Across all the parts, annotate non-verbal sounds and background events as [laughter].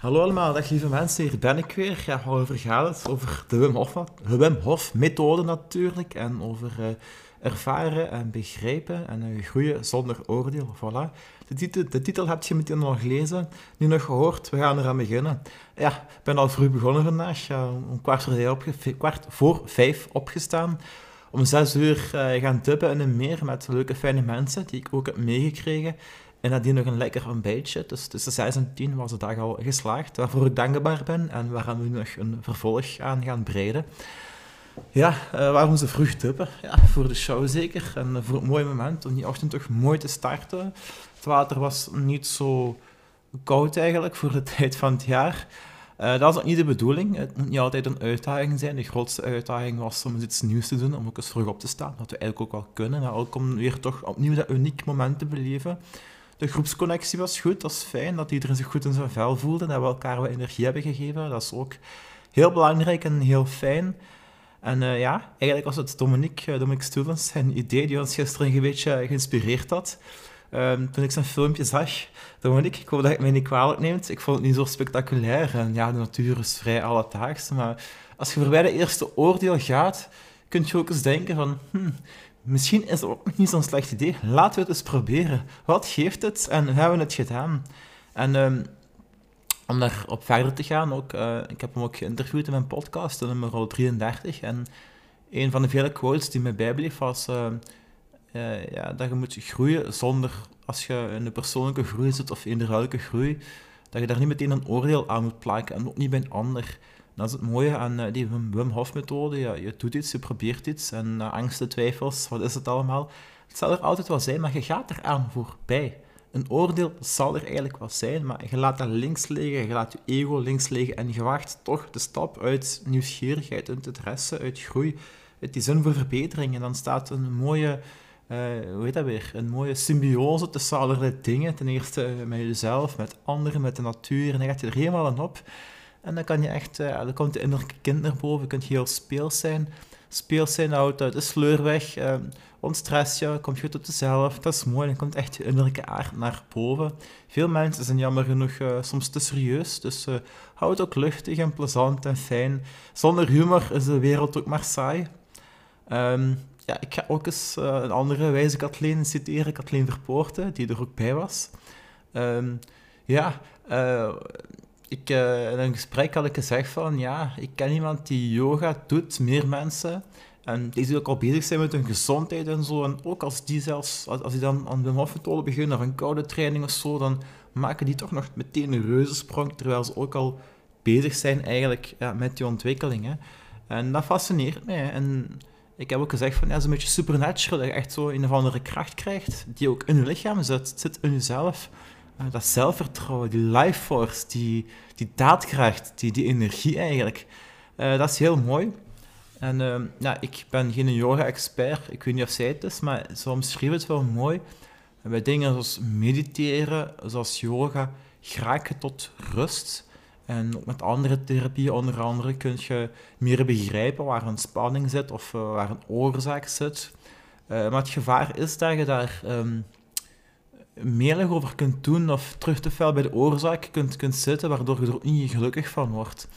Hallo allemaal, dag lieve mensen, hier ben ik weer. Ja, waarover gaat? Over de Wim Hof, Wim Hof methode natuurlijk en over uh, ervaren en begrijpen en groeien zonder oordeel. Voilà. De titel, de titel heb je meteen al gelezen, nu nog gehoord, we gaan eraan beginnen. Ja, ik ben al vroeg begonnen vandaag, ja, om kwart voor, kwart voor vijf opgestaan. Om zes uur uh, gaan dubben in een meer met leuke fijne mensen die ik ook heb meegekregen. En nadien nog een lekker ontbijtje. Dus tussen 6 en 10 was de dag al geslaagd, waarvoor ik dankbaar ben en waaraan we nog een vervolg aan gaan breiden. Ja, uh, waarom ze vroeg tippen? Ja, voor de show zeker. En voor het mooie moment om die ochtend toch mooi te starten. Het water was niet zo koud eigenlijk voor de [laughs] tijd van het jaar. Uh, dat is ook niet de bedoeling. Het moet niet altijd een uitdaging zijn. De grootste uitdaging was om iets nieuws te doen, om ook eens vroeg op te staan. Dat we eigenlijk ook wel kunnen. Maar ook om weer toch opnieuw dat uniek moment te beleven. De groepsconnectie was goed, dat is fijn, dat iedereen zich goed in zijn vel voelde, dat we elkaar wat energie hebben gegeven. Dat is ook heel belangrijk en heel fijn. En uh, ja, eigenlijk was het Dominique, uh, Dominique Stevens, zijn idee die ons gisteren een beetje geïnspireerd had. Um, toen ik zijn filmpje zag, Dominique, ik hoop dat je mij niet kwalijk neemt, ik vond het niet zo spectaculair. En ja, de natuur is vrij alledaags, maar als je voorbij de eerste oordeel gaat, kun je ook eens denken van, hmm, misschien is het ook niet zo'n slecht idee. Laten we het eens proberen. Wat geeft het? En we hebben het gedaan. En um, om daarop verder te gaan, ook, uh, ik heb hem ook geïnterviewd in mijn podcast, nummer 33. En een van de vele quotes die mij bijbleef was uh, uh, ja, dat je moet groeien zonder, als je in de persoonlijke groei zit of in de ruimte groei, dat je daar niet meteen een oordeel aan moet plakken en ook niet bij een ander. Dat is het mooie aan uh, die Wim Hof methode. Ja, je doet iets, je probeert iets en uh, angsten, twijfels, wat is het allemaal? Het zal er altijd wel zijn, maar je gaat eraan voorbij. Een oordeel zal er eigenlijk wel zijn, maar je laat dat links liggen, je laat je ego links liggen en je wacht toch de stap uit nieuwsgierigheid, uit interesse, uit groei, uit die zin voor verbetering. En dan staat een mooie, uh, hoe heet dat weer, een mooie symbiose tussen allerlei dingen. Ten eerste met jezelf, met anderen, met de natuur, en dan gaat je er helemaal aan op. En dan kan je echt, uh, dan komt de innerlijke kind naar boven, je kunt heel speels zijn. Speels zijn houdt de sleur weg, uh, ontstress je, komt goed jezelf, dat is mooi, dan komt echt je innerlijke aard naar boven. Veel mensen zijn jammer genoeg uh, soms te serieus, dus uh, houd het ook luchtig en plezant en fijn. Zonder humor is de wereld ook maar saai. Um, ja, ik ga ook eens een andere wijze Kathleen citeren, Kathleen Verpoorten, die er ook bij was. Um, ja, ik, uh, in een gesprek had ik gezegd van, ja, ik ken iemand die yoga doet, meer mensen. En die ook al bezig zijn met hun gezondheid en zo. En ook als die zelfs, als, als die dan aan de Hof beginnen, of een koude training of zo, dan maken die toch nog meteen een reuzensprong, terwijl ze ook al bezig zijn eigenlijk ja, met die ontwikkelingen. En dat fascineert mij. En ik heb ook gezegd van, ja, het is een beetje supernatural, dat je echt zo een of andere kracht krijgt, die ook in je lichaam zit, zit in jezelf. Ah, dat zelfvertrouwen, die life force, die, die daadkracht, die, die energie eigenlijk. Uh, dat is heel mooi. En uh, ja, ik ben geen yoga-expert, ik weet niet of zij het is, maar ze omschreef het wel mooi. bij dingen zoals mediteren, zoals yoga, geraken tot rust. En ook met andere therapieën, onder andere, kun je meer begrijpen waar een spanning zit of uh, waar een oorzaak zit. maar het gevaar is dat je daar um, meer over kunt doen of terug te veel bij de oorzaak kunt, kunt zitten, waardoor je er ook niet gelukkig van wordt.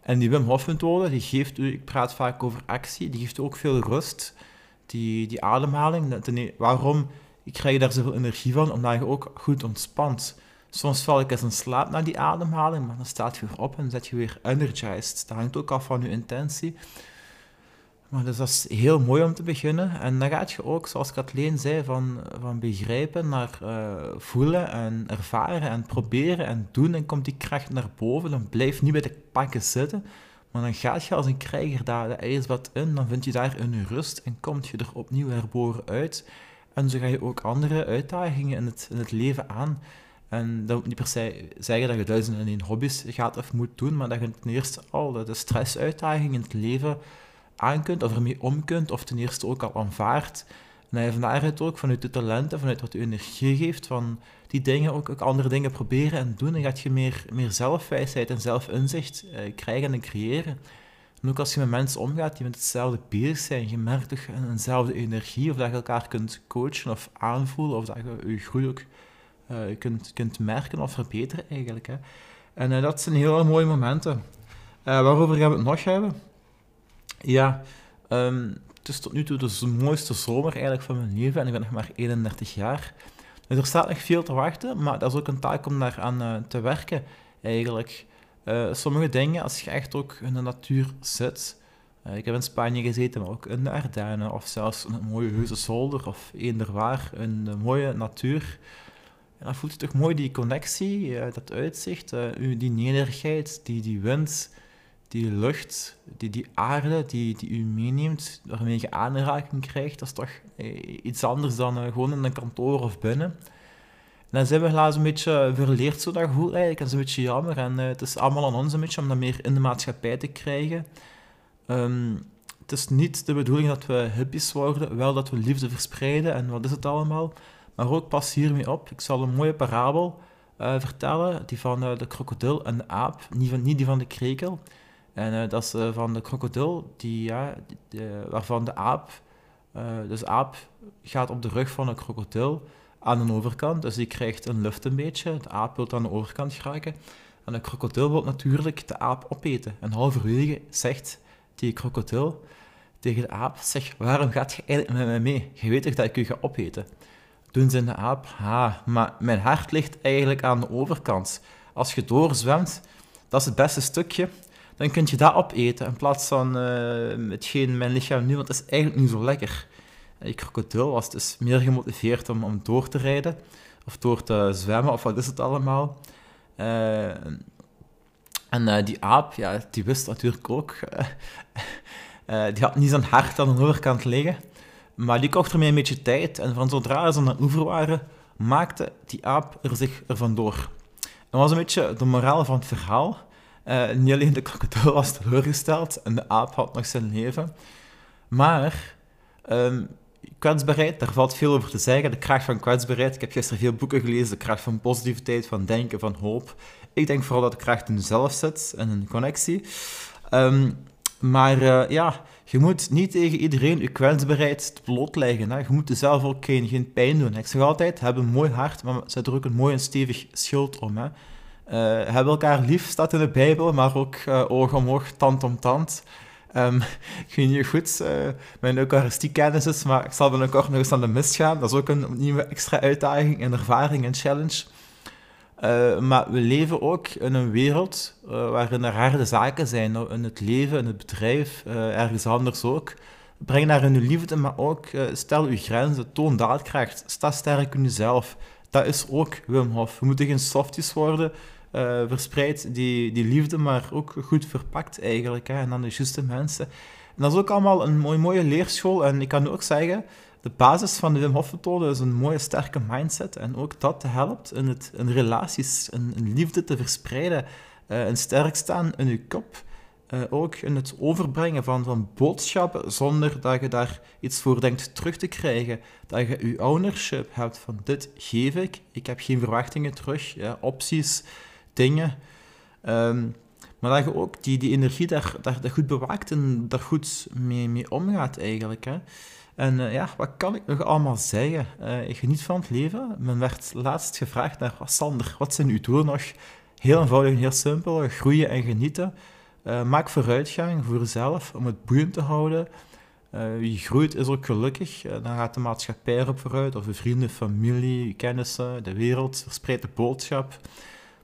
En die Wim Hof methode, die geeft u, ik praat vaak over actie, die geeft u ook veel rust. Die, die ademhaling, waarom ik krijg daar zoveel energie van? Omdat je ook goed ontspant. Soms val ik eens in slaap na die ademhaling, maar dan staat je weer op en zet je weer energized. Dat hangt ook af van je intentie. Maar dus dat is heel mooi om te beginnen. En dan gaat je ook, zoals Kathleen zei, van, van begrijpen naar uh, voelen en ervaren en proberen en doen. En komt die kracht naar boven. Dan blijf niet bij de pakken zitten. Maar dan gaat je als een krijger daar de ijsbad in. Dan vind je daar een rust en komt je er opnieuw herboren uit. En zo ga je ook andere uitdagingen in het, in het leven aan. En dat moet niet per se zeggen dat je duizend en één hobby's gaat of moet doen, maar dat je ten eerste al de stressuitdagingen in het leven aan kunt of ermee om kunt, of ten eerste ook al aanvaardt. En dat je van daaruit ook, vanuit de talenten, vanuit wat je energie geeft, van die dingen ook, ook andere dingen proberen en doen. Dan gaat je meer, meer zelfwijsheid en zelfinzicht eh, krijgen en creëren. En ook als je met mensen omgaat die met hetzelfde bezig zijn, je merkt toch eenzelfde energie, of dat je elkaar kunt coachen of aanvoelen, of dat je je groei ook uh, kunt, kunt merken of verbeteren eigenlijk. Hè. En dat zijn hele mooie momenten. waarover gaan we het nog hebben? Ja, um, het is tot nu toe de mooiste zomer eigenlijk van mijn leven en ik ben nog maar 31 jaar. Dus er staat nog veel te wachten, maar dat is ook een taak om daaraan uh, te werken eigenlijk. Uh, sommige dingen, als je echt ook in de natuur zit, uh, ik heb in Spanje gezeten, maar ook in de Ardennen, of zelfs in een mooie Heuse Zolder, of eender waar, in de mooie natuur, en dan voelt je toch mooi die connectie, dat uitzicht, die nederigheid, die, die wind, die lucht, die, die aarde die, die u meeneemt, waarmee je aanraking krijgt, dat is toch eh, iets anders dan eh, gewoon in een kantoor of binnen. En dan zijn we helaas een beetje verleerd zo dat gevoel eigenlijk, dat is een beetje jammer. En uh, het is allemaal aan ons een beetje om dat meer in de maatschappij te krijgen. Um, het is niet de bedoeling dat we hippies worden, wel dat we liefde verspreiden en wat is het allemaal. Maar ook pas hiermee op. Ik zal een mooie parabel vertellen, die van de krokodil en de aap, niet, van, niet die van de krekel. En uh, dat is uh, van de krokodil, die, ja, waarvan de aap, uh, dus aap gaat op de rug van een krokodil aan de overkant, dus die krijgt een lucht een beetje. De aap wil aan de overkant geraken. En de krokodil wil natuurlijk de aap opeten. En halverwege zegt die krokodil tegen de aap, zeg, waarom gaat je eigenlijk met mij mee? Je weet toch dat ik je ga opeten? Toen zei de aap, ha, maar mijn hart ligt eigenlijk aan de overkant. Als je doorzwemt, dat is het beste stukje dan kun je dat opeten in plaats van uh, hetgeen mijn lichaam nu, want het is eigenlijk niet zo lekker. Die krokodil was dus meer gemotiveerd om, om door te rijden, of door te zwemmen, of wat is het allemaal. Uh, en die aap, ja, die wist natuurlijk ook, [laughs] die had niet zijn hart aan de overkant liggen, maar die kocht ermee een beetje tijd. En van zodra ze aan de oever waren, maakte die aap er zich ervan door. Dat was een beetje de moraal van het verhaal. Uh, niet alleen de krokodil was teleurgesteld en de aap had nog zijn leven. Maar um, kwetsbaarheid, daar valt veel over te zeggen. De kracht van kwetsbaarheid. Ik heb gisteren veel boeken gelezen. De kracht van positiviteit, van denken, van hoop. Ik denk vooral dat de kracht in jezelf zit en in connectie. Um, maar uh, ja, je moet niet tegen iedereen je kwetsbaarheid blootleggen. Hè. Je moet jezelf ook geen, pijn doen. Ik zeg altijd, heb een mooi hart, maar zet er ook een mooi en stevig schild om. Hè. Uh, hebben elkaar lief, staat in de Bijbel, maar ook uh, oog om oog, tand om tand. Um, [laughs] ik weet niet goed uh, mijn Eucharistiekennis is, maar ik zal binnenkort nog eens aan de mis gaan. Dat is ook een nieuwe extra uitdaging en ervaring en challenge. maar we leven ook in een wereld waarin er harde zaken zijn. In het leven, in het bedrijf, ergens anders ook. Breng daar in uw liefde, maar ook stel uw grenzen, toon daadkracht, sta sterk in jezelf. Dat is ook Wim Hof. We moeten geen softies worden, uh, verspreid die, die liefde, maar ook goed verpakt eigenlijk. Hè, en dan de juiste mensen. En dat is ook allemaal een mooie, mooie leerschool. En ik kan ook zeggen, de basis van de Wim Hof methode is een mooie, sterke mindset. En ook dat helpt in, het, in relaties, in, liefde te verspreiden. Uh, en sterk staan in je kop. Uh, ook in het overbrengen van, van boodschappen zonder dat je daar iets voor denkt terug te krijgen. Dat je je ownership hebt van dit geef ik, ik heb geen verwachtingen terug, ja, opties, dingen. Um, maar dat je ook die, die energie daar, daar, daar goed bewaakt en daar goed mee, mee omgaat eigenlijk. Hè. En uh, ja, wat kan ik nog allemaal zeggen? Uh, ik geniet van het leven. Men werd laatst gevraagd naar, Sander, wat zijn uw doelen nog? Heel eenvoudig en heel simpel, groeien en genieten. Uh, maak vooruitgang voor jezelf om het boeiend te houden. wie groeit is ook gelukkig. dan gaat de maatschappij erop vooruit, of je vrienden, familie, kennissen, de wereld. Verspreid de boodschap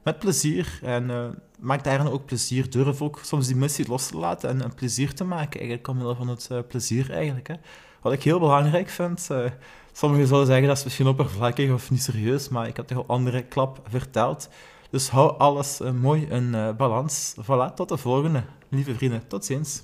met plezier. En uh, maak daarin ook plezier. Durf ook soms die missie los te laten en plezier te maken. Eigenlijk omwille van het uh, plezier eigenlijk. Hè. Wat ik heel belangrijk vind. Uh, sommigen zullen zeggen dat is misschien oppervlakkig of niet serieus, maar ik heb toch al andere klap verteld. Dus hou alles mooi in balans. Voilà, tot de volgende, lieve vrienden. Tot ziens.